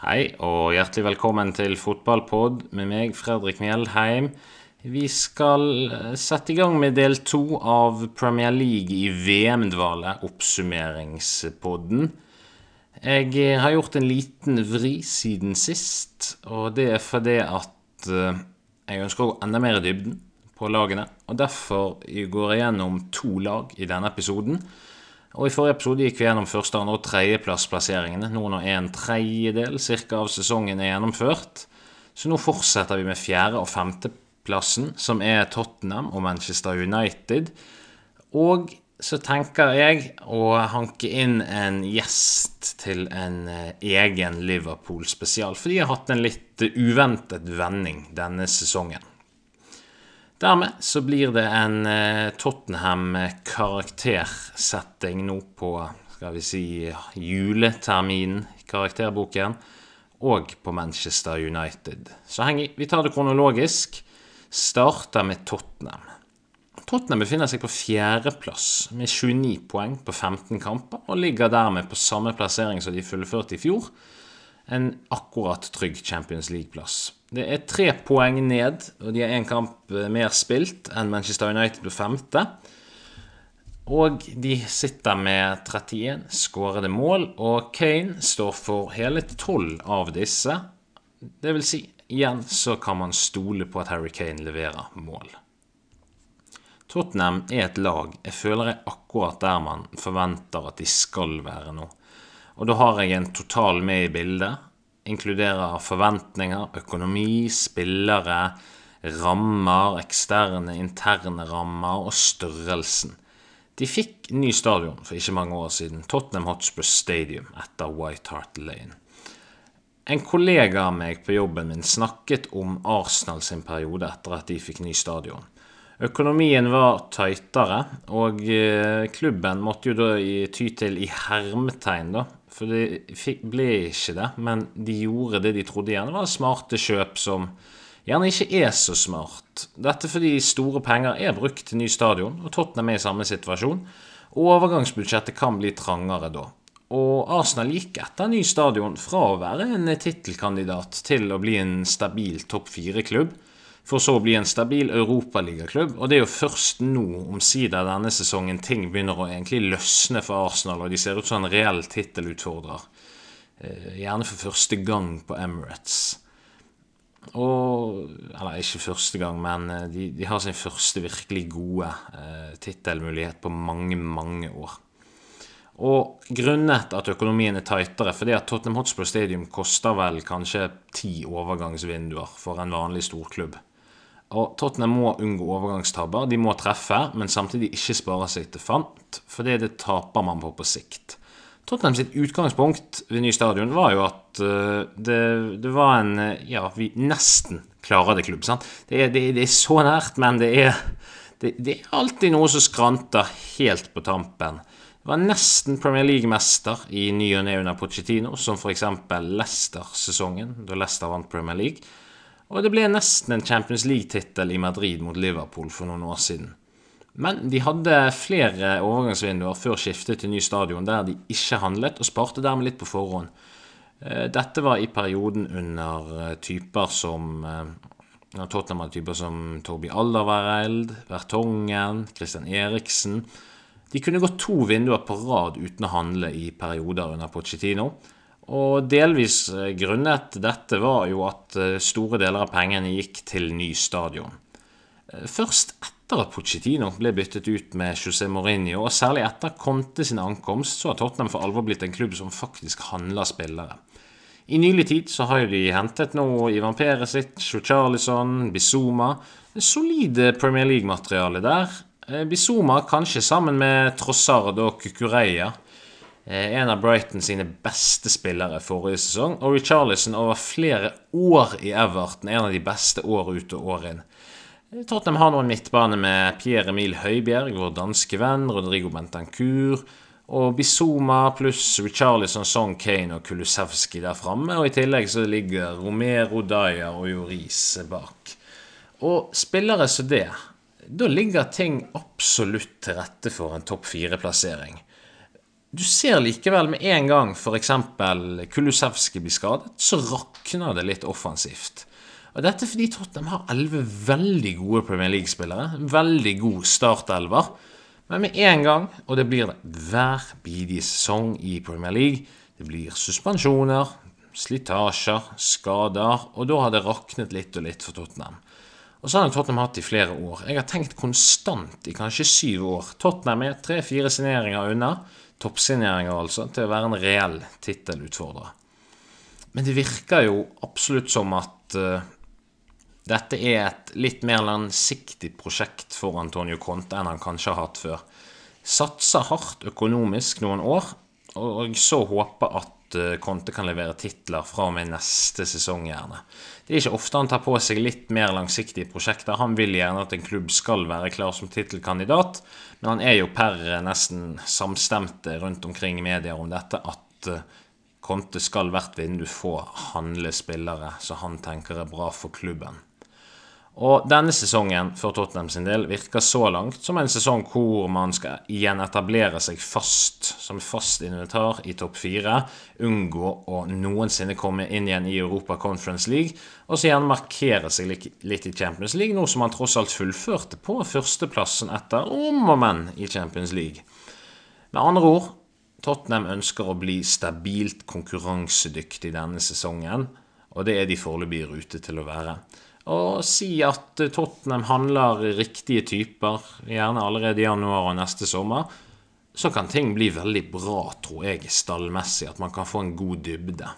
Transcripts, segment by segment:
Hei og hjertelig velkommen til Fotballpod med meg, Fredrik Mjeldheim. Vi skal eh, sette i gang med del to av Premier League i VM-dvale, oppsummeringspodden. Jeg eh, har gjort en liten vri siden sist, og det er fordi at eh, jeg ønsker å gå enda mer i dybden på lagene. Og derfor går jeg gjennom to lag i denne episoden. Og I forrige episode gikk vi gjennom første, andre og tredjeplassplasseringene. Nå når en tredjedel cirka, av sesongen er gjennomført. Så nå fortsetter vi med fjerde- og femteplassen, som er Tottenham og Manchester United. Og så tenker jeg å hanke inn en gjest til en eh, egen Liverpool-spesial. For de har hatt en litt uventet vending denne sesongen. Dermed så blir det en eh, Tottenham-karaktersetting nå på skal vi si juleterminen, karakterboken, og på Manchester United. Så henger, vi tar det kronologisk. Starter med Tottenham. Tottenham befinner seg på fjerdeplass med 29 poeng på 15 kamper, og ligger dermed på samme plassering som de fullførte i fjor. En akkurat trygg Champions League-plass. Det er tre poeng ned, og de har én kamp eh, mer spilt enn Manchester United på femte. Og de sitter med 31 skårede mål, og Kane står for hele 12 av disse. Det vil si, igjen så kan man stole på at Harry Kane leverer mål. Tottenham er et lag jeg føler er akkurat der man forventer at de skal være nå. Og da har jeg en total med i bildet inkluderer forventninger, økonomi, spillere, rammer, eksterne, interne rammer og størrelsen. De fikk ny stadion for ikke mange år siden, Tottenham Hotspur Stadium etter White Hart Lane. En kollega av meg på jobben min snakket om Arsenal sin periode etter at de fikk ny stadion. Økonomien var tightere, og eh, klubben måtte jo da ty til i hermetegn da, for det ble ikke det, men de gjorde det de trodde gjerne var smarte kjøp som gjerne ikke er så smart. Dette fordi store penger er brukt til ny stadion, og Tottenham er i samme situasjon. Og overgangsbudsjettet kan bli trangere da. Og Arsenal gikk etter ny stadion fra å være en tittelkandidat til å bli en stabil topp fire-klubb for så å bli en stabil europaligaklubb. Og det er jo først nå, omsider denne sesongen, ting begynner å egentlig løsne for Arsenal, og de ser ut som en reell tittelutfordrer. Eh, gjerne for første gang på Emirates. Og Eller ikke første gang, men eh, de, de har sin første virkelig gode eh, tittelmulighet på mange, mange år. Og grunnet at økonomien er tightere, fordi at Tottenham Hotspur Stadium koster vel kanskje ti overgangsvinduer for en vanlig storklubb. Og Tottenham må unngå overgangstabber. De må treffe, men samtidig ikke spare seg til fant, for det taper man på på sikt. Tottenham sitt utgangspunkt ved ny stadion var jo at uh, det, det, var en uh, Ja, vi nesten klarer det klubb. sant? Det er, det, det er så nært, men det er, det, er alltid noe som skranter helt på tampen. Det var nesten Premier League-mester i ny og ne under Pochettino, som f.eks. Leicester-sesongen, da Leicester vant Premier League. Og det ble nesten en Champions League-tittel i Madrid mot Liverpool for noen år siden. Men de hadde flere overgangsvinduer før skiftet til ny stadion der de ikke handlet, og sparte dermed litt på forhånd. Eh, dette var i perioden under eh, typer som eh, Tottenham hadde typer som Torby Alderweireld, Vertongen, Christian Eriksen. De kunne gått to vinduer på rad uten å handle i perioder under Pochettino. Og delvis eh, grunnet dette var jo at eh, store deler av pengene gikk til ny stadion. Eh, først etter at Pochettino ble byttet ut med José Mourinho, og særlig etter Conte sin ankomst, så har Tottenham for alvor blitt en klubb som faktisk handler spillere. I nylig tid så har de hentet nå Ivan Peresic, Charlison, Bizuma. Solide Premier League-materiale der. Bizuma kanskje sammen med Trossard og Kukureya. Eh, en av Brighton sine beste spillere forrige sesong. Og Richarlison over flere år i Everton, en av de beste år ut og år inn. Eh, Tottenham har nå en midtbane med Pierre Emil Høibjerg, vår danske venn, Rodrigo Bentancour og Bizuma pluss Richarlison, Song Kane og Kulusevski der framme. Og i tillegg så ligger Romero, Dyer og Joris bak. Og spillere som det, da ligger ting absolutt til rette for en topp fire-plassering. Du ser likevel med en gang f.eks. Kulusevski blir skadet, så rakner det litt offensivt. Og Dette fordi Tottenham har elleve veldig gode Premier League-spillere. Veldig god startelver. Men med en gang, og det blir det hver bidige sesong i Premier League, det blir suspensjoner, slitasjer, skader, og da har det raknet litt og litt for Tottenham. Og så har Tottenham hatt i flere år. Jeg har tenkt konstant i kanskje syv år. Tottenham er tre-fire signeringer unna, toppsigneringer altså, til å være en reell tittelutfordrer. Men det virker jo absolutt som at uh, dette er et litt mer langsiktig prosjekt for Antonio Conte enn han kanskje har hatt før. Satser hardt økonomisk noen år, og så håper at Eh, Conte kan levere titler fra og med neste sesong, gjerne. Det er ikke ofte han tar på seg litt mer langsiktige prosjekter. Han vil gjerne at en klubb skal være klar som tittelkandidat, men han er jo per nesten samstemte rundt omkring i media om dette at eh, Conte skal hvert vindu få handle spillere som han tenker er bra for klubben. Og denne sesongen for Tottenham sin del virker så langt som en sesong hvor man skal igjen etablere seg fast som fast inventar i topp fire, unngå å noensinne komme inn igjen i Europa Conference League, og så igjen markere seg litt i Champions League, noe som man tross alt fullførte på førsteplassen etter om og men i Champions League. Med andre ord, Tottenham ønsker å bli stabilt konkurransedyktig denne sesongen, og det er de foreløpig i rute til å være og si at Tottenham handler riktige typer, gjerne allerede i januar og neste sommer, så kan ting bli veldig bra, tror jeg, stallmessig. At man kan få en god dybde.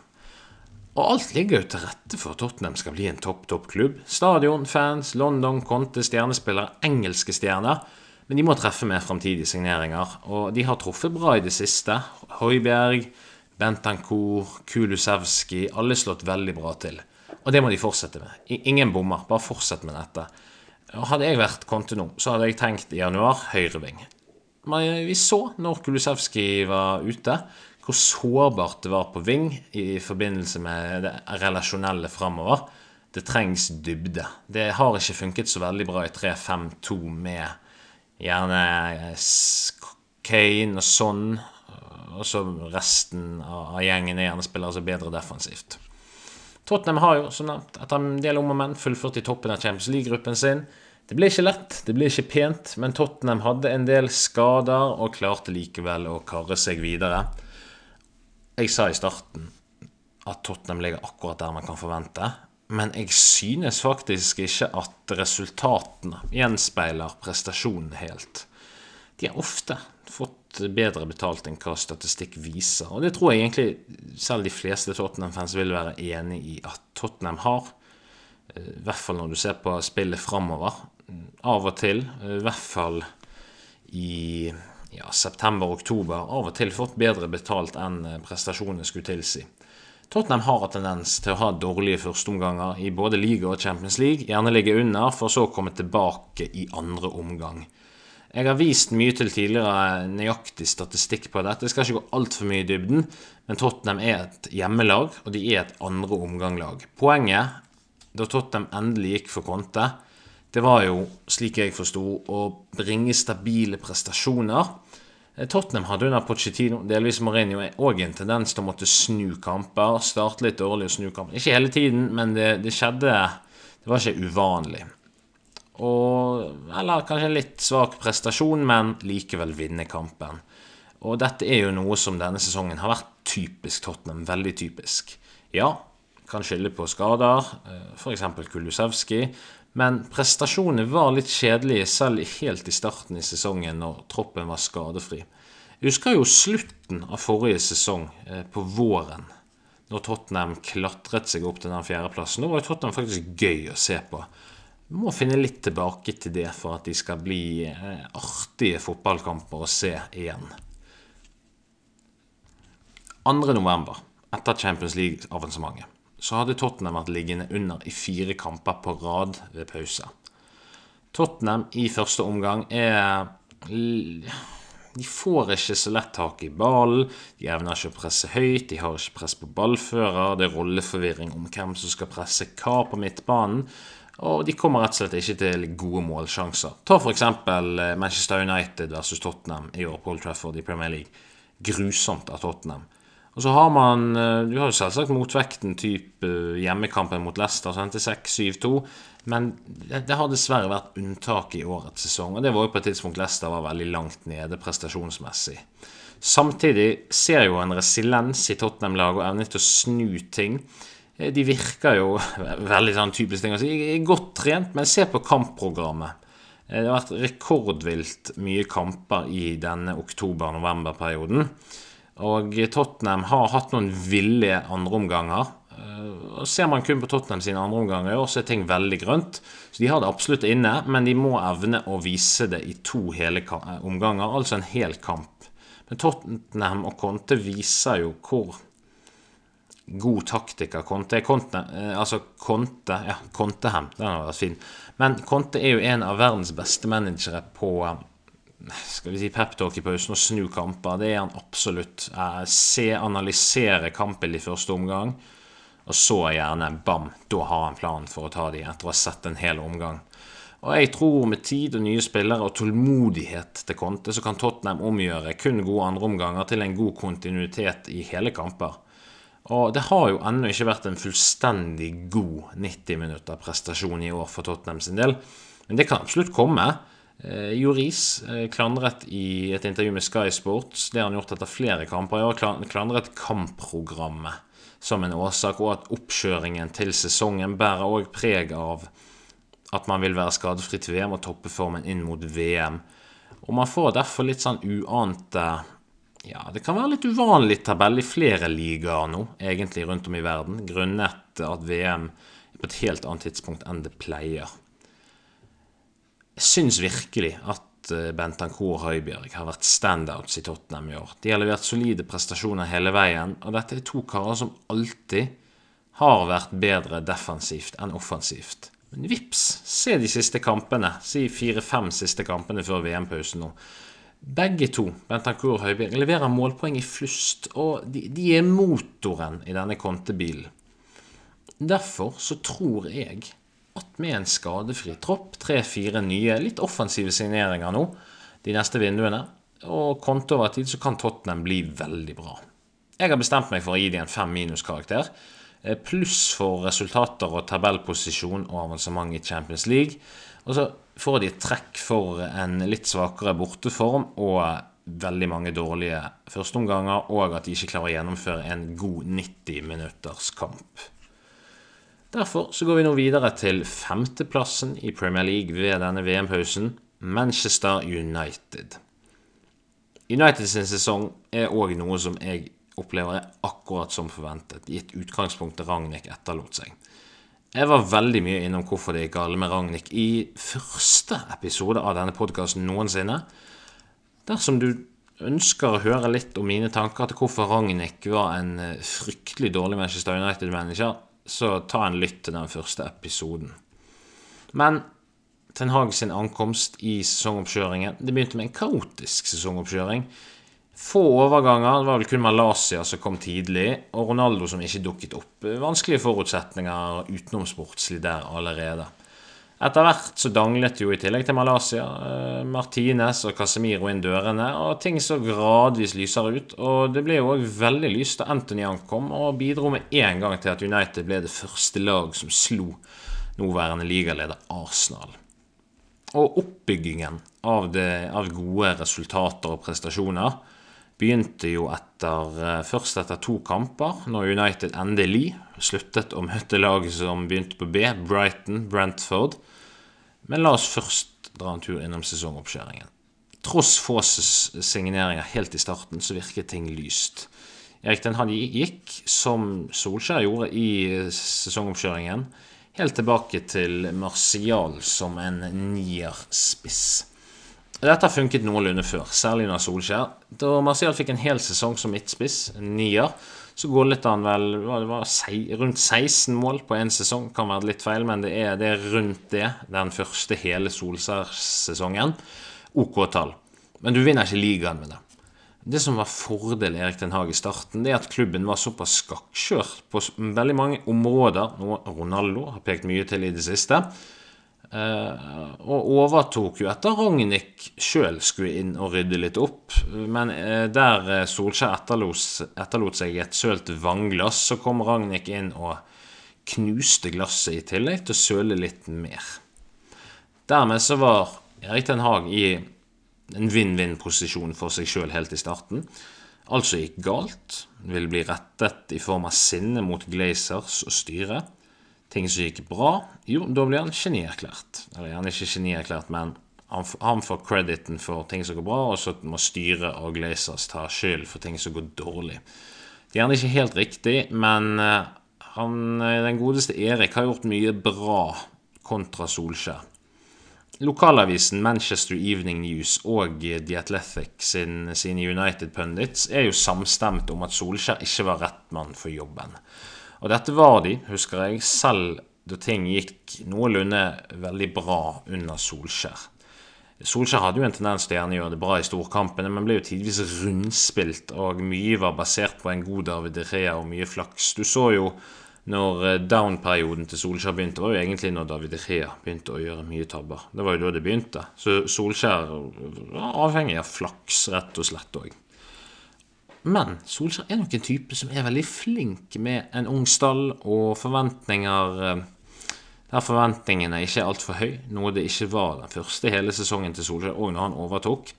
Og alt ligger jo til rette for at Tottenham skal bli en topp, topp klubb. Stadion, fans, London, Conte, stjernespillere, engelske stjerner. Men de må treffe med framtidige signeringer, og de har truffet bra i det siste. Høibjerg, Bentancour, Kulusevski, alle slått veldig bra til. Og det må de fortsette med. Ingen bommer. Bare fortsett med dette. Og hadde jeg vært Conte nå, så hadde jeg tenkt i januar høyreving. Men vi så når Kulusevski var ute, hvor sårbart det var på ving i forbindelse med det relasjonelle framover. Det trengs dybde. Det har ikke funket så veldig bra i 3-5-2 med gjerne Kane og sånn, og så resten av gjengen er gjerne spillere som er bedre defensivt. Tottenham har jo, som nevnt, etter en del om og men fullført i toppen av Champions League-gruppen sin. Det ble ikke lett, det ble ikke pent, men Tottenham hadde en del skader og klarte likevel å karre seg videre. Jeg sa i starten at Tottenham ligger akkurat der man kan forvente. Men jeg synes faktisk ikke at resultatene gjenspeiler prestasjonen helt. De har ofte fått bedre betalt enn hva statistikk viser. Og det tror jeg egentlig selv de fleste Tottenham-fans vil være enig i at Tottenham har. Eh, I hvert fall når du ser på spillet framover. Av og til, eh, i hvert fall i ja, september-oktober, av og til fått bedre betalt enn eh, prestasjonene skulle tilsi. Tottenham har hatt tendens til å ha dårlige førsteomganger i både liga og Champions League. Gjerne ligge under, for så å komme tilbake i andre omgang. Jeg har vist mye til tidligere nøyaktig statistikk på dette. Jeg skal ikke gå altfor mye i dybden, men Tottenham er et hjemmelag, og de er et andre omganglag. Poenget da Tottenham endelig gikk for Conte, det var jo, slik jeg forsto, å bringe stabile prestasjoner. Tottenham hadde under Pochettino, delvis Mourinho, òg en tendens til å måtte snu kamper. Starte litt dårlig og snu kamper. Ikke hele tiden, men det, det skjedde Det var ikke uvanlig. Og, eller kanskje litt svak prestasjon, men likevel vinne kampen. Og dette er jo noe som denne sesongen har vært typisk Tottenham. Veldig typisk. Ja, kan skylde på skader, eh, f.eks. Kulusevski. Men prestasjonene var litt kjedelige selv helt i starten i sesongen når troppen var skadefri. Jeg husker jo slutten av forrige sesong, eh, på våren, når Tottenham klatret seg opp til den fjerdeplassen. Nå var Tottenham faktisk gøy å se på må finne litt tilbake til det for at de skal bli eh, artige fotballkamper å se igjen. 2.11., etter Champions League-avansementet, så hadde Tottenham vært liggende under i fire kamper på rad ved pause. Tottenham i første omgang er De får ikke så lett tak i ballen. De evner ikke å presse høyt, de har ikke press på ballfører. Det er rolleforvirring om hvem som skal presse hva på midtbanen. Og de kommer rett og slett ikke til gode målsjanser. Ta f.eks. Eh, Manchester United versus Tottenham i år på Old Trafford i Premier League. grusomt av Tottenham. Og så har man eh, Du har jo selvsagt motvekten type eh, hjemmekampen mot Leicester, som endte 6-7-2. Men det, har dessverre vært unntak i årets sesong. Og det var jo på et tidspunkt Leicester var veldig langt nede prestasjonsmessig. Samtidig ser jo en resiliens i Tottenham-laget og evne til å snu ting. Eh, de virker jo veldig sånn typisk ting å si. Godt trent, men se på kampprogrammet. Det har vært rekordvilt mye kamper i denne oktober-november-perioden. Og Tottenham har hatt noen ville andreomganger. Eh, Ser man kun på Tottenham sine andreomganger i så er ting veldig grønt. Så De har det absolutt inne, men de må evne å vise det i to hele eh, omganger, altså en hel kamp. Men Tottenham og Conte viser jo hvor god taktiker Conte. Conte, eh, altså Conte, ja, Contehem, den har vært fin. Men Conte er jo en av verdens beste managere på skal vi si peptalk i pausen og snu kamper. Det er han absolutt. Eh, se, analysere kampen i første omgang, og så gjerne bam, da har han planen for å ta de etter å ha sett en hel omgang. Og jeg tror med tid og nye spillere og tålmodighet til Conte, så kan Tottenham omgjøre kun gode andreomganger til en god kontinuitet i hele kamper. Og det har jo ennå ikke vært en fullstendig god 90 minutter prestasjon i år for Tottenham sin del, men det kan absolutt komme. Eh, Joris eh, klandret i et intervju med Sky Sports det har han gjort etter flere kamper. i år, klandret kampprogrammet som en årsak, og at oppkjøringen til sesongen bærer òg preg av at man vil være skadefri til VM og toppe formen inn mot VM. Og man får derfor litt sånn uante Ja, det kan være litt uvanlig tabell i flere ligaer nå, egentlig rundt om i verden, grunnet at VM er på et helt annet tidspunkt enn det pleier. Jeg syns virkelig at eh, Bentancour og Høibjerg har vært standouts i Tottenham i år. De har levert solide prestasjoner hele veien, og dette er to karer som alltid har vært bedre defensivt enn offensivt. Men vips, se de siste kampene. Si fire-fem siste kampene før VM-pausen nå. Begge to, Bentancour og Høibjerg, leverer målpoeng i flust, og de, de er motoren i denne kontebilen. Derfor så tror jeg at med en skadefri tropp, tre-fire nye, litt offensive signeringer nå de neste vinduene, og konto over tid, så kan Tottenham bli veldig bra. Jeg har bestemt meg for å gi dem en fem minus-karakter, eh, pluss for resultater og tabellposisjon og avansement i Champions League. Og så får de trekk for en litt svakere borteform og veldig mange dårlige førsteomganger, og at de ikke klarer å gjennomføre en god 90 minutters kamp. Derfor så går vi nå videre til femteplassen i Premier League ved denne VM-pausen Manchester United. United sin sesong er òg noe som jeg opplever er akkurat som forventet, gitt utgangspunktet Ragnhild etterlot seg. Jeg var veldig mye innom hvorfor det gikk galt med Ragnhild i første episode av denne podkasten noensinne. Dersom du ønsker å høre litt om mine tanker til hvorfor Ragnhild var en fryktelig dårlig Manchester United-manager, så ta en lytt til den første episoden. Men Ten Hag sin ankomst i sesongoppkjøringen Det begynte med en kaotisk sesongoppkjøring. Få overganger. Det var vel kun Malaysia som kom tidlig, og Ronaldo som ikke dukket opp. Vanskelige forutsetninger utenomsportslig der allerede. Etter hvert så danglet jo i tillegg til Malaysia eh, Martinez og Casemiro inn dørene, og ting så gradvis lysere ut. Og det ble jo òg veldig lyst da Anthony ankom, og bidro med en gang til at United ble det første lag som slo nåværende ligaleder Arsenal. Og oppbyggingen av, det, av gode resultater og prestasjoner begynte jo etter, eh, først etter to kamper, når United endelig sluttet å møte laget som begynte på B, Brighton, Brentford. Men la oss først dra en tur innom sesongoppkjøringen. Tross få signeringer helt i starten, så virket ting lyst. Erik Den hadde gikk, som Solskjær gjorde i sesongoppkjøringen, helt tilbake til Martial som en nierspiss. Dette har funket noenlunde før, særlig under Solskjær. Da Martial fikk en hel sesong som midtspiss, nier, så gullet han vel det var rundt 16 mål på én sesong. Kan være litt feil, men det er, det er rundt det. Den første hele Solskjær-sesongen. OK tall. Men du vinner ikke ligaen med det. Det som var fordel Erik Den Haag i starten, det er at klubben var såpass skakkjørt på veldig mange områder, noe Ronaldo har pekt mye til i det siste. Uh, og overtok jo etter Ragnhild sjøl skulle inn og rydde litt opp. Men uh, der Solskjær etterlot, seg et sølt vannglass, så kom Ragnhild inn og knuste glasset i tillegg til å søle litt mer. Dermed så var Erik Den Haag i en vinn-vinn-posisjon for seg sjøl helt i starten. Alt som gikk galt, ville bli rettet i form av sinne mot Glazers og styret ting som gikk bra, jo, da blir han genierklært. Eller gjerne ikke genierklært, men han, han, får crediten for ting som går bra, og så må styret og Glazers ta skyld for ting som går dårlig. Det er gjerne ikke helt riktig, men eh, han, eh, den godeste Erik har gjort mye bra kontra Solskjær. Lokalavisen Manchester Evening News og The Athletic sin, sine United Pundits er jo samstemt om at Solskjær ikke var rett mann for jobben. Og dette var de, husker jeg, selv da ting gikk noenlunde veldig bra under Solskjær. Solskjær hadde jo en tendens til å gjerne gjøre det bra i storkampene, men ble jo tidvis rundspilt, og mye var basert på en god David Rea og mye flaks. Du så jo når eh, down-perioden til Solskjær begynte, var jo egentlig når David Rea begynte å gjøre mye tabber. Det var jo da det begynte. Så Solskjær var avhengig av flaks, rett og slett òg. Men Solskjær er nok en type som er veldig flink med en ung stall og forventninger eh, der forventningene ikke er altfor høy, noe det ikke var den første hele sesongen til Solskjær òg når han overtok.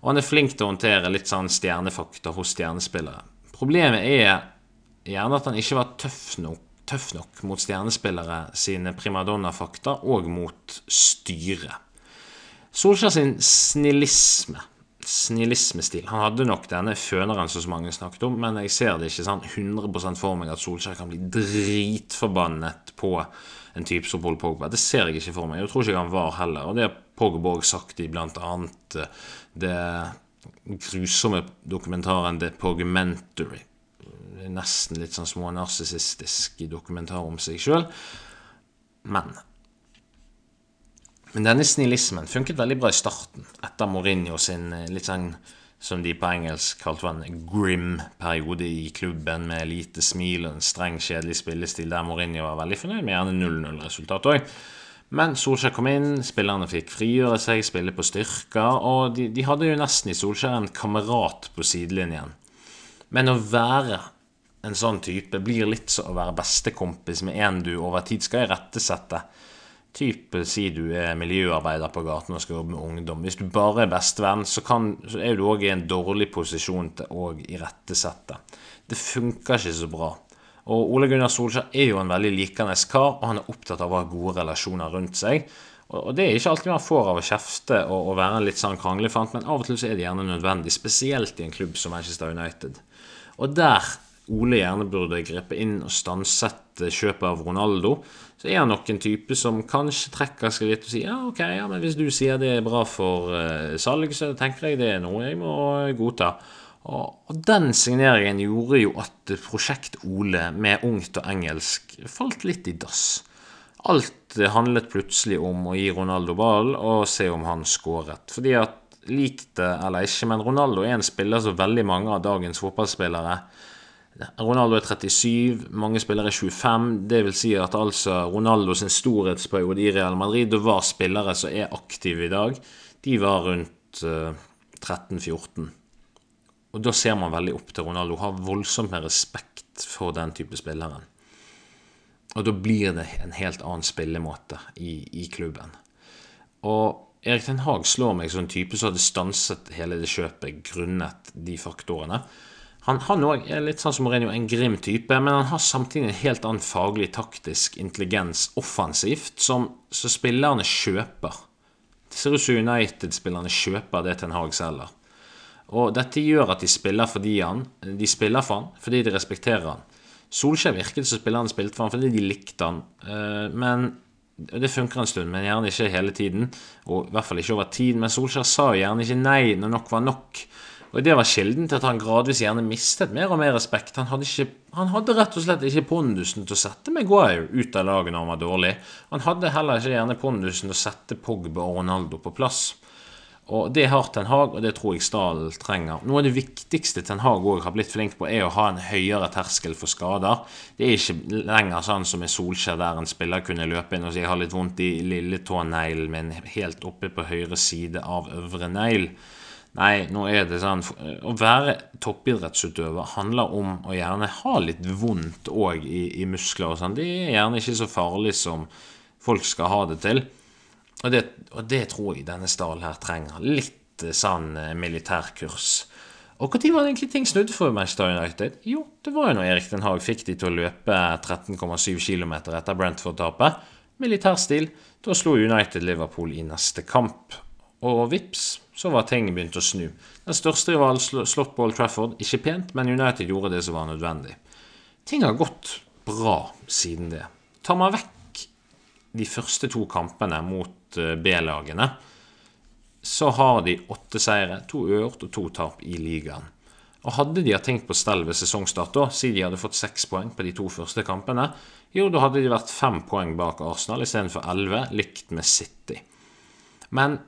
Og han er flink til å håndtere litt sånn stjernefakta hos stjernespillere. Problemet er gjerne at han ikke var tøff nok, tøff nok mot stjernespillere sine primadonna-fakta og mot styret. Solskjær sin snillisme snillismestil. Han hadde nok denne føneren som mange snakket om, men jeg ser det ikke sånn 100 for meg at Solskjær kan bli dritforbannet på en type som Paul Pogba. Det ser jeg ikke for meg. Jeg tror ikke han var heller. Og det har Pogba òg sagt i bl.a. annet det grusomme dokumentaren The Pogmentary. Nesten litt sånn smånarsissistisk dokumentar om seg sjøl. Men men denne snillismen funket veldig bra i starten, etter Mourinho sin eh, litt sånn som de på engelsk kalte en grim periode i klubben, med lite smil og en streng, kjedelig spillestil, der Mourinho var veldig fornøyd med gjerne 0-0-resultat òg. Men Solskjær kom inn, spillerne fikk frigjøre seg, spille på styrker, og de, de hadde jo nesten i Solskjær en kamerat på sidelinjen. Men å være en sånn type blir litt som å være bestekompis med en du over tid skal irettesette. Type si du er miljøarbeider på gaten og skal jobbe med ungdom. Hvis du bare er bestevenn, så, kan, så er du òg i en dårlig posisjon til å irettesette. Det funker ikke så bra. Og Ole Gunnar Solskjær er jo en veldig likende kar, og han er opptatt av å ha gode relasjoner rundt seg. Og det er ikke alltid man får av å kjefte og, og være en litt sånn kranglefant, men av og til så er det gjerne nødvendig, spesielt i en klubb som Manchester United. Og der Ole gjerne burde gripe inn og stansette kjøpet av Ronaldo, så er han nok en type som kanskje trekker seg litt og sier ja, ok, ja, men hvis du sier det er bra for uh, salg, så tenker jeg det er noe jeg må godta. Og, og den signeringen gjorde jo at Prosjekt Ole med ungt og engelsk falt litt i dass. Alt handlet plutselig om å gi Ronaldo ballen og se om han skåret. Fordi at lik det eller ikke, men Ronaldo er en spiller som veldig mange av dagens fotballspillere Ronaldo er 37, mange spillere er 25. Det vil si at altså Ronaldo sin storhetsperiode i Real Madrid, Det var spillere som er aktive i dag, de var rundt uh, eh, 13-14. Og da ser man veldig opp til Ronaldo, har voldsomt med respekt for den type spillere. Og da blir det en helt annen spillemåte i, i klubben. Og Erik Ten Hag slår meg som en type som hadde stanset hele det kjøpet grunnet de faktorene. Han, han er litt sånn som Mourinho, en grim type, men han har samtidig en helt annen faglig, taktisk intelligens offensivt, som, som spillerne kjøper. Det ser ut som United-spillerne kjøper det Ten Hag selger. Og dette gjør at de spiller fordi han De spiller for han fordi de respekterer han. Solskjær virket som spillerne spilte for han fordi de likte han. Eh, men det funker en stund, men gjerne ikke hele tiden. Og i hvert fall ikke over tid. Men Solskjær sa gjerne ikke nei når nok var nok. Og Det var kilden til at han gradvis gjerne mistet mer og mer respekt. Han hadde, ikke, han hadde rett og slett ikke pondusen til å sette Maguire ut av laget når han var dårlig. Han hadde heller ikke gjerne pondusen til å sette Pogba og Ronaldo på plass. Og Det har Ten Hag, og det tror jeg Stahl trenger. Noe av det viktigste Ten Hag har blitt flink på, er å ha en høyere terskel for skader. Det er ikke lenger sånn som i Solskjær, der en spiller kunne løpe inn og si jeg har litt vondt i lilletåneglen min helt oppe på høyre side av øvre negl. Nei, nå er det sånn Å være toppidrettsutøver handler om å gjerne ha litt vondt òg i, i, muskler og sånn. Det er gjerne ikke så farlig som folk skal ha det til. Og det, og det tror jeg denne stallen her trenger. Litt eh, sånn eh, militærkurs. Og når var det egentlig ting snudde for Manchester United? Jo, det var jo når Erik Den Haag fikk de til å løpe 13,7 km etter Brentford-tapet. Militærstil. Da slo United Liverpool i neste kamp. Og vips, så var ting begynt å snu. Den største rivalen slått på Old Trafford. Ikke pent, men United gjorde det som var nødvendig. Ting har gått bra siden det. Tar man vekk de første to kampene mot eh, B-lagene, så har de åtte seire, to uavgjort og to tap i ligaen. Og hadde de hatt tenkt på stell ved sesongstart, da, siden de hadde fått seks poeng på de to første kampene, jo, da hadde de vært fem poeng bak Arsenal istedenfor elleve, likt med City. Men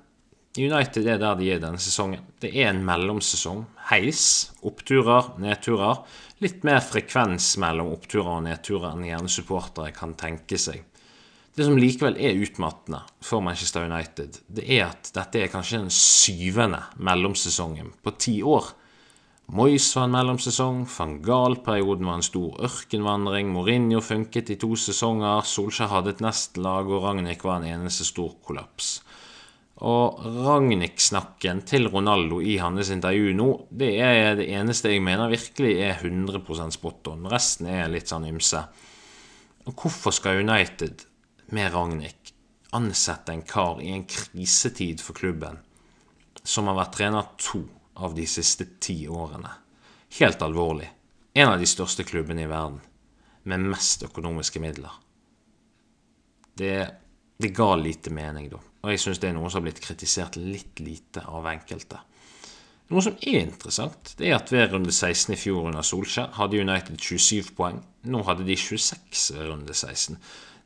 United er der de er denne sesongen. Det er en mellomsesong. Heis. Oppturer, nedturer. Litt mer frekvens mellom oppturer og nedturer enn gjerne supportere kan tenke seg. Det som likevel er utmattende for Manchester United, det er at dette er kanskje den syvende mellomsesongen på ti år. Moyes var en mellomsesong, van Gaal-perioden var en stor ørkenvandring, Mourinho funket i to sesonger, Solskjær hadde et nestlag, og Ragnhild var en eneste stor kollaps. Og Ragnhild-snakken til Ronaldo i hans intervju nå, det er det eneste jeg mener virkelig er 100 spot on. Resten er litt sånn ymse. Og hvorfor skal United med Ragnhild ansette en kar i en krisetid for klubben som har vært trener to av de siste ti årene? Helt alvorlig. En av de største klubbene i verden med mest økonomiske midler. Det, det ga lite mening, da. Og jeg syns det er noe som har blitt kritisert litt lite av enkelte. Noe som er interessant, det er at ved runde 16 i fjor under Solskjær hadde United 27 poeng. Nå hadde de 26 ved runde 16.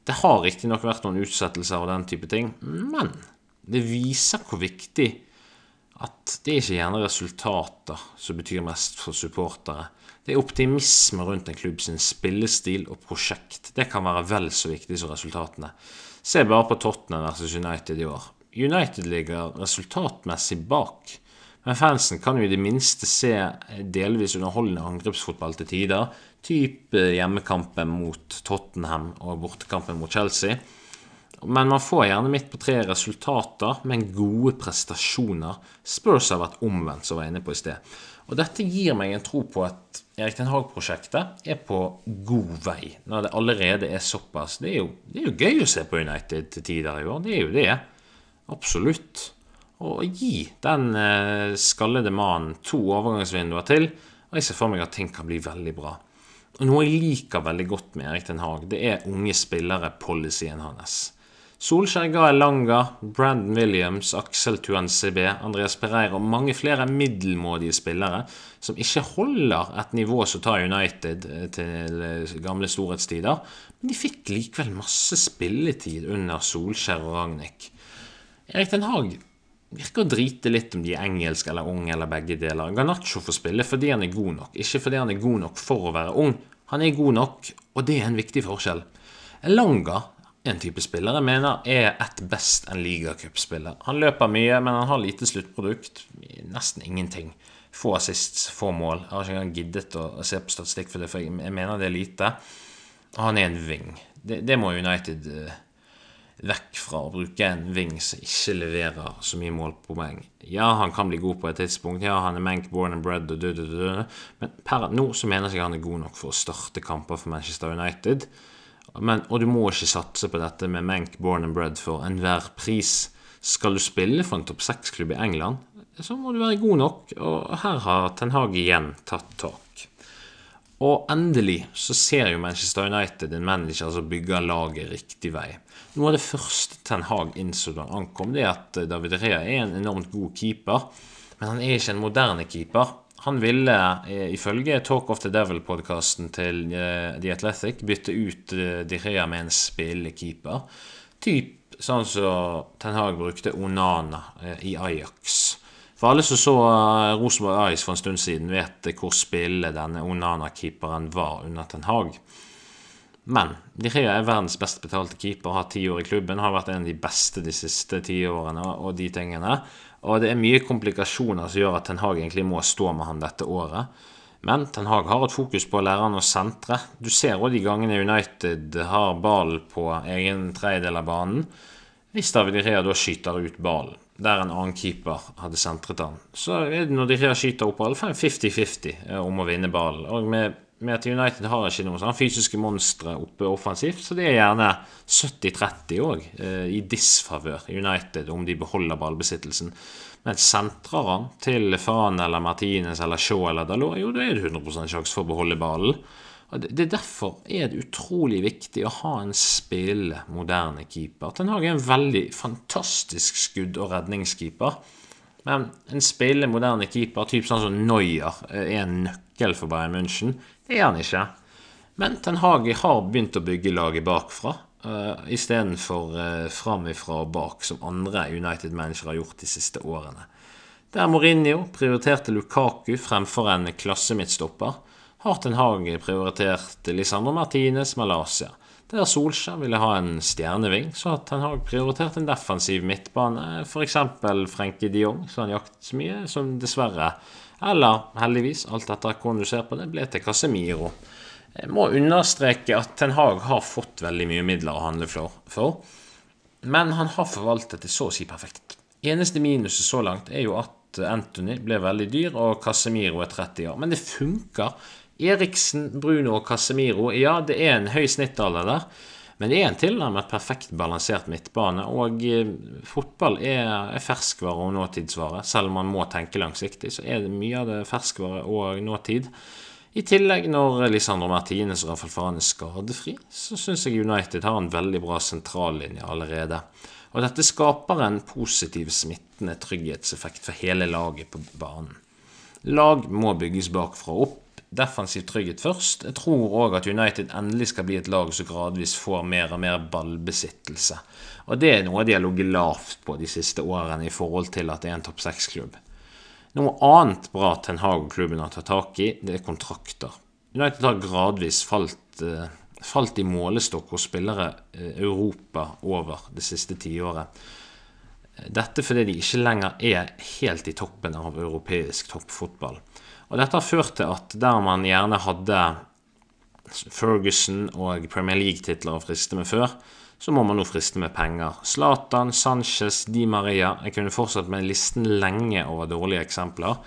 Det har riktignok vært noen utsettelser og den type ting, men det viser hvor viktig at det er ikke gjerne resultater som betyr mest for supportere. Det er optimisme rundt en klubb sin spillestil og prosjekt. Det kan være vel så viktig som resultatene. Se bare på Tottenham versus United i år. United ligger resultatmessig bak, men fansen kan jo i det minste se delvis underholdende angrepsfotball til tider. Type hjemmekampen mot Tottenham og bortekampen mot Chelsea. Men man får gjerne midt på tre resultater, men gode prestasjoner. Spurs har vært omvendt, som jeg var inne på i sted. Og dette gir meg en tro på at Erik Den Haag-prosjektet er på god vei, når det allerede er såpass. Det er, jo, det er jo gøy å se på United til tider i år. Det er jo det. Absolutt. Og gi den eh, skallede mannen to overgangsvinduer til, og jeg ser for meg at ting kan bli veldig bra. Og Noe jeg liker veldig godt med Erik Den Haag, det er unge spillere-policyen hans. Solskjær ga Elanga, Brandon Williams, Aksel Tuan-CB, Andreas Pereira og mange flere middelmådige spillere som ikke holder et nivå som tar United eh, til eh, gamle storhetstider. Men de fikk likevel masse spilletid under Solskjær og Ragnhild. Erik Den Haag virker å drite litt om de er engelske eller unge eller begge deler. Ganacho får spille fordi han er god nok, ikke fordi han er god nok for å være ung. Han er god nok, og det er en viktig forskjell. Elanga en type spiller jeg mener er ett best en ligacupspiller. Han løper mye, men han har lite sluttprodukt. Nesten ingenting. Få assists, få mål. Jeg har ikke engang giddet å se på statistikk for det, for jeg mener det er lite. Han er en wing. Det, det må United uh, vekk fra å bruke en wing som ikke leverer så mye målpoeng. Ja, han kan bli god på et tidspunkt. Ja, han er Mank born and bred, og død. men per nå så mener jeg ikke han er god nok for å starte kamper for Manchester United. Men, og du må ikke satse på dette med Mank born and bred for enhver pris. Skal du spille for en topp seks-klubb i England, så må du være god nok, og her har Ten Hag igjen tatt tak. Og endelig så ser jo Manchester United en manager som bygger laget riktig vei. Noe av det første Ten Hag innså da han ankom, det er at David Rea er en enormt god keeper, men han er ikke en moderne keeper han ville, eh, ifølge Talk of the Devil-podkasten til eh, The Athletic, bytte ut eh, De Rea med en spillekeeper. Typ sånn som Ten Hag brukte Onana i Ajax. For alle som så Rosenborg Ajax for en stund siden, vet hvor spille denne Onana-keeperen var under Ten Hag. Men De Rea er verdens best betalte keeper, har ti år i klubben, har vært en av de beste de siste ti årene og de tingene. Og det er mye komplikasjoner som gjør at Ten Hag egentlig må stå med han dette året. Men Ten Hag har et fokus på å lære han å sentre. Du ser òg de gangene United har ball på egen tredjedel av banen. Hvis David Rea da skyter ut ballen, der en annen keeper hadde sentret han, så er det når de Rea skyter opp ballen, 50-50 eh, om å vinne ballen. Og med, med, at United har ikke noen sånne fysiske monstre oppe offensivt, så det er gjerne 70-30 òg, eh, i disfavør United om de beholder ballbesittelsen. Men sentrer han til Fan eller Martinez eller Shaw eller Dalot, jo, da er det 100 sjanse for å beholde ballen. Det er Derfor er det utrolig viktig å ha en spillende, moderne keeper. Ten Hag er en veldig fantastisk skudd- og redningskeeper. Men en spillende, moderne keeper, typ sånn som Neuer, er en nøkkel for Bayern München. Er han ikke. Men Ten Hage har begynt å bygge laget bakfra uh, istedenfor uh, framifra og bak, som andre United-mennesker har gjort de siste årene. Der Mourinho prioriterte Lukaku fremfor en klassemidtstopper, har Ten Hage prioritert Lisandro Martinez Malaysia. Der Solskjær ville ha en stjerneving, så har Ten Hag prioritert en defensiv midtbane, f.eks. Frenkie de Jong, som han jaktet så mye, som dessverre, eller heldigvis, alt etter hvordan du ser på det, ble til Casemiro. Jeg må understreke at Ten Hag har fått veldig mye midler å handle for, men han har forvaltet det så å si perfekt. Eneste minuset så langt er jo at Anthony ble veldig dyr, og Casemiro er 30 år. Men det funker. Eriksen, Bruno og Casemiro, ja, det er en høy snittalder der. Men det er en tilnærmet perfekt balansert midtbane, og eh, fotball er, er ferskvare og nåtidsvare. Selv om man må tenke langsiktig, så er det mye av det ferskvare og nåtid. I tillegg, når Lisandro Martinez og Rafael Faran er skadefri, så syns jeg United har en veldig bra sentrallinje allerede. Og dette skaper en positiv, smittende trygghetseffekt for hele laget på banen. Lag må bygges bakfra opp. Defensiv trygghet først. Jeg tror òg at United endelig skal bli et lag som gradvis får mer og mer ballbesittelse. Og det er noe de har ligget lavt på de siste årene i forhold til at det er en topp seks-klubb. Noe annet bra Ten Hag og klubben har tatt tak i, det er kontrakter. United har gradvis falt, eh, falt i målestokk hos spillere eh, Europa over det siste tiåret. Dette fordi de ikke lenger er helt i toppen av europeisk toppfotball. Og dette har ført til at der man gjerne hadde Ferguson og Premier League-titler å friste med før, så må man nå friste med penger. Zlatan, Sanchez, Di Maria Jeg kunne fortsatt med listen lenge over dårlige eksempler.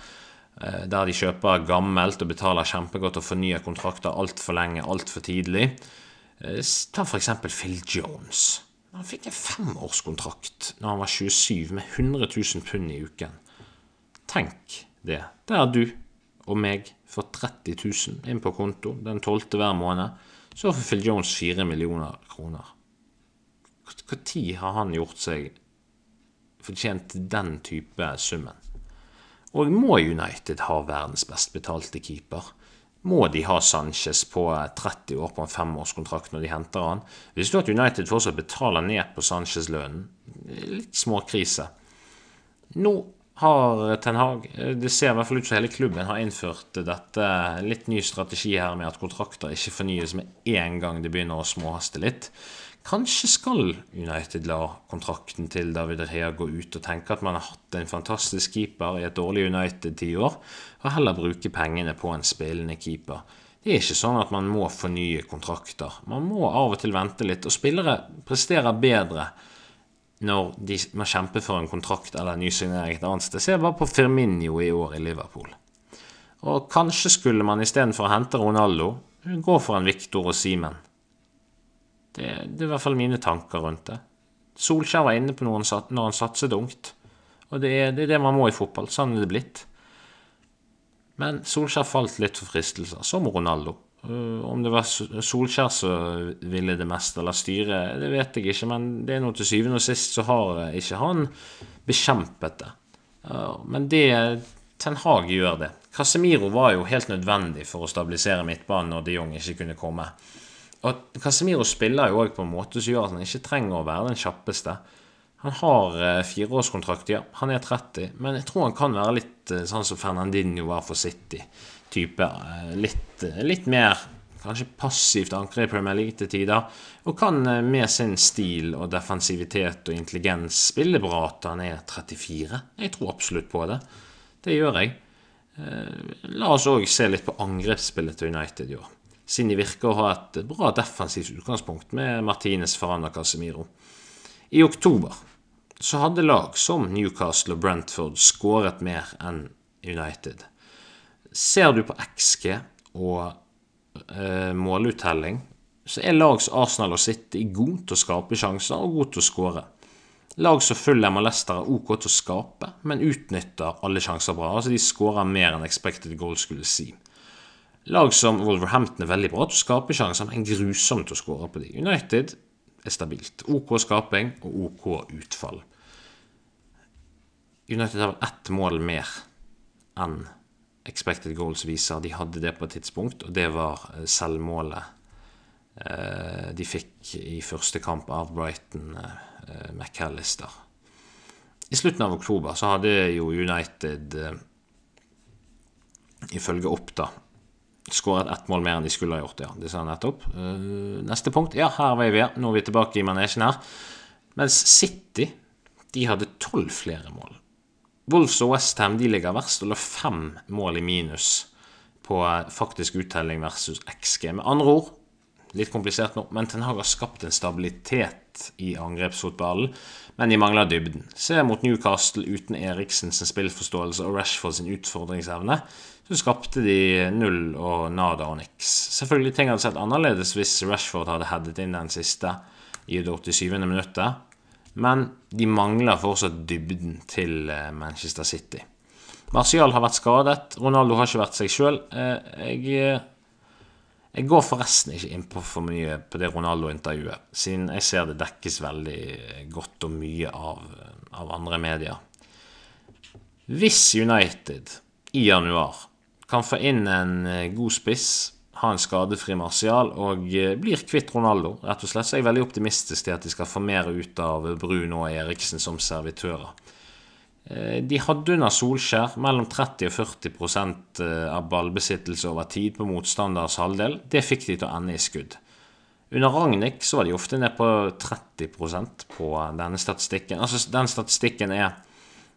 Eh, der de kjøper gammelt og betaler kjempegodt og fornyer kontrakter altfor lenge, altfor tidlig. Eh, ta f.eks. Phil Jones. Han fikk en femårskontrakt når han var 27, med 100 000 pund i uken. Tenk det. Der du og meg for 30 000 inn på konto den 12. hver måned. Så får Phil Jones 4 millioner kroner. Når har han gjort seg fortjent den type summen? Og må United ha verdens best betalte keeper? Må de ha Sanchez på 30 år på en femårskontrakt når de henter han? Hvis du at United fortsatt betaler ned på Sanchez-lønnen? Litt småkrise. Nå har Ten Hag Det ser i hvert fall ut som hele klubben har innført dette litt ny strategi her med at kontrakter ikke fornyes med en gang det begynner å småhaste litt. Kanskje skal United la kontrakten til David Rea gå ut og tenke at man har hatt en fantastisk keeper i et dårlig United-tiår, og heller bruke pengene på en spillende keeper. Det er ikke sånn at man må fornye kontrakter. Man må av og til vente litt, og spillere presterer bedre når de må kjempe for en kontrakt eller en ny signering et annet sted. Se bare på Firminio i år i Liverpool. Og kanskje skulle man istedenfor å hente Ronaldo, gå for en Victor og Simen. Det, det, er i hvert fall mine tanker rundt det. Solskjær var inne på noe når han satset ungt. Og det er, det er, det man må i fotball. Sånn er det blitt. Men Solskjær falt litt for fristelser, som Ronaldo. Uh, om det var Solskjær som ville det meste, eller styret, det vet jeg ikke. Men det er noe til syvende og sist så har ikke han bekjempet det. Uh, men det Ten Hag gjør det. Casemiro var jo helt nødvendig for å stabilisere midtbanen når de Jong ikke kunne komme. Og Casemiro spiller jo òg på en måte som gjør at han ikke trenger å være den kjappeste. Han har eh, fireårskontrakt, ja. Han er 30. Men jeg tror han kan være litt eh, sånn som Fernandinho var for City. Type eh, litt, litt mer kanskje passivt ankret i Premier League til tider. Og kan eh, med sin stil og defensivitet og intelligens spille bra til han er 34. Jeg tror absolutt på det. Det gjør jeg. Eh, La oss òg se litt på angrepsspillet til United i år. Siden de virker å ha et bra defensivt utgangspunkt med Martinez Farana Casemiro. I oktober så hadde lag som Newcastle og Brentford skåret mer enn United. Ser du på XG og eh, måluttelling, så er lag som Arsenal og City god til å skape sjanser og god til å skåre. Lag som Fulham og Leicester er OK til å skape, men utnytter alle sjanser bra. Altså De skårer mer enn expected goal skulle si. Lag som Wolverhampton er veldig bra til å skape sjanser, men grusomt å skåre på de. United er stabilt. OK skaping og OK utfall. United har vel ett mål mer enn expected goals viser. De hadde det på et tidspunkt, og det var eh, selvmålet eh, de fikk i første kamp av Brighton eh, McAllister. I slutten av oktober så hadde jo United, ifølge Oppda, skåret ett mål mer enn de skulle ha gjort. Ja, det sa jeg nettopp. Neste punkt. Ja, her var vi. Nå er vi tilbake i manesjen her. Mens City de hadde tolv flere mål. Wolves og Westham ligger verst og lå fem mål i minus på faktisk uttelling versus XG. Med andre ord, litt komplisert nå, men Ten Hag har skapt en stabilitet i angrepsfotballen, men de mangler dybden. Se mot Newcastle uten Eriksens spillforståelse og Rashford sin utfordringsevne så skapte de null og nada og niks. Selvfølgelig ting hadde sett annerledes hvis Rashford hadde headet inn den siste i det 87. minuttet, men de mangler fortsatt dybden til eh, Manchester City. Martial har vært skadet, Ronaldo har ikke vært seg sjøl. Eh, jeg, jeg går forresten ikke inn på for mye på det Ronaldo-intervjuet, siden jeg ser det dekkes veldig godt og mye av, av andre medier. Hvis United i januar kan få inn en eh, god spiss, ha en skadefri Martial og eh, blir kvitt Ronaldo. Rett og slett så er jeg veldig optimistisk til at de skal få mer ut av Bruno og Eriksen som servitører. Eh, de hadde under Solskjær mellom 30 og 40 av ballbesittelse over tid på motstanders halvdel. Det fikk de til å ende i skudd. Under Ragnhild så var de ofte ned på 30% på denne statistikken. Altså, den statistikken er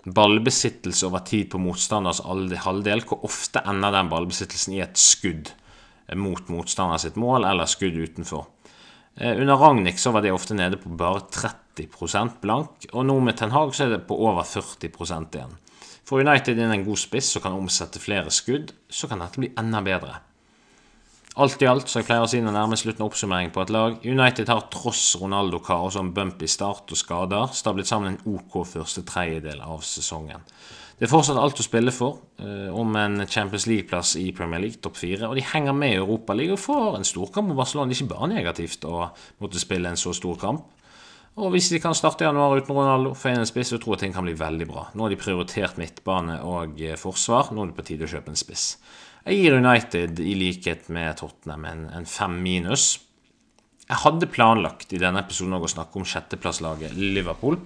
ballbesittelse over tid på motstanders halvdel, hvor ofte ender den ballbesittelsen i et skudd mot motstander sitt mål eller skudd utenfor. Eh, under Ragnhild var det ofte nede på bare 30% blank, og nå med Ten Hag så er det på over 40% igjen. For United inn en god spiss som kan omsette flere skudd, så kan dette bli enda bedre. Alt i alt, så jeg pleier å si når nærmest slutten av oppsummering på et lag, United har tross Ronaldo Caro som bump bumpy start og skader stablet sammen en OK første tredjedel av sesongen. Det er fortsatt alt å spille for, eh, om en Champions League-plass i Premier League topp fire, og de henger med i Europaligaen og får en storkamp mot Barcelona. Det er ikke bare negativt å måtte spille en så stor kamp. Og hvis de kan starte januar uten Ronaldo, inn en spiss, så tror jeg ting kan bli veldig bra. Nå har de prioritert midtbane og eh, forsvar. Nå er det på tide å kjøpe en spiss. Jeg gir United, i likhet med Tottenham, en, en fem minus. Jeg hadde planlagt i denne episoden å snakke om sjetteplasslaget Liverpool.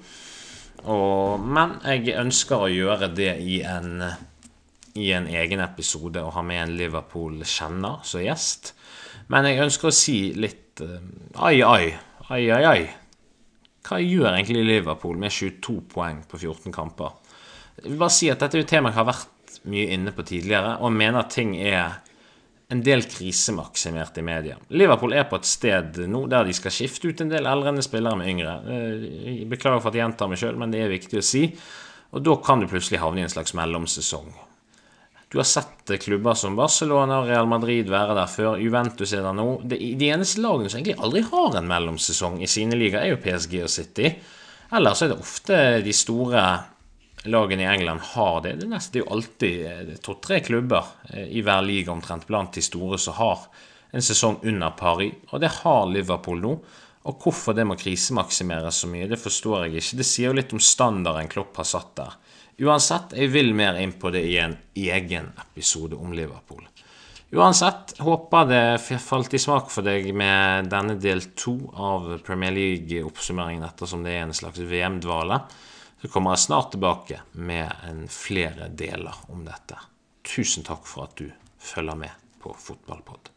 Og, men jeg ønsker å gjøre det i en, i en egen episode og ha med en Liverpool-kjenner som gjest. Men jeg ønsker å si litt uh, ai, ai, ai, ai, ai. Hva gjør egentlig Liverpool med 22 poeng på 14 kamper? Jeg vil bare si at Dette er et tema jeg har vært mye inne på tidligere, og mener at ting er en del krisemaksimert i media. Liverpool er på et sted nå der de skal skifte ut en del eldrende spillere med yngre. Eh, jeg beklager for at jeg gjentar meg sjøl, men det er viktig å si. Og da kan du plutselig havne i en slags mellomsesong. Du har sett klubber som Barcelona og Real Madrid være der før. Juventus er der nå. De, eneste lagene som egentlig aldri har en mellomsesong i sine ligaer, er jo PSG og City. Ellers er det ofte de store lagene i England har det. Det er, nesten, det er jo alltid to-tre klubber eh, i hver liga omtrent blant de store som har en sesong under pari, og det har Liverpool nå. Og hvorfor det må krisemaksimeres så mye, det forstår jeg ikke. Det sier jo litt om standarden Klopp har satt der. Uansett, jeg vil mer inn på det i en egen episode om Liverpool. Uansett, håper det falt i smak for deg med denne del to av Premier League-oppsummeringen, ettersom det er en slags VM-dvale. Så kommer jeg snart tilbake med en flere deler om dette. Tusen takk for at du følger med på Fotballpod.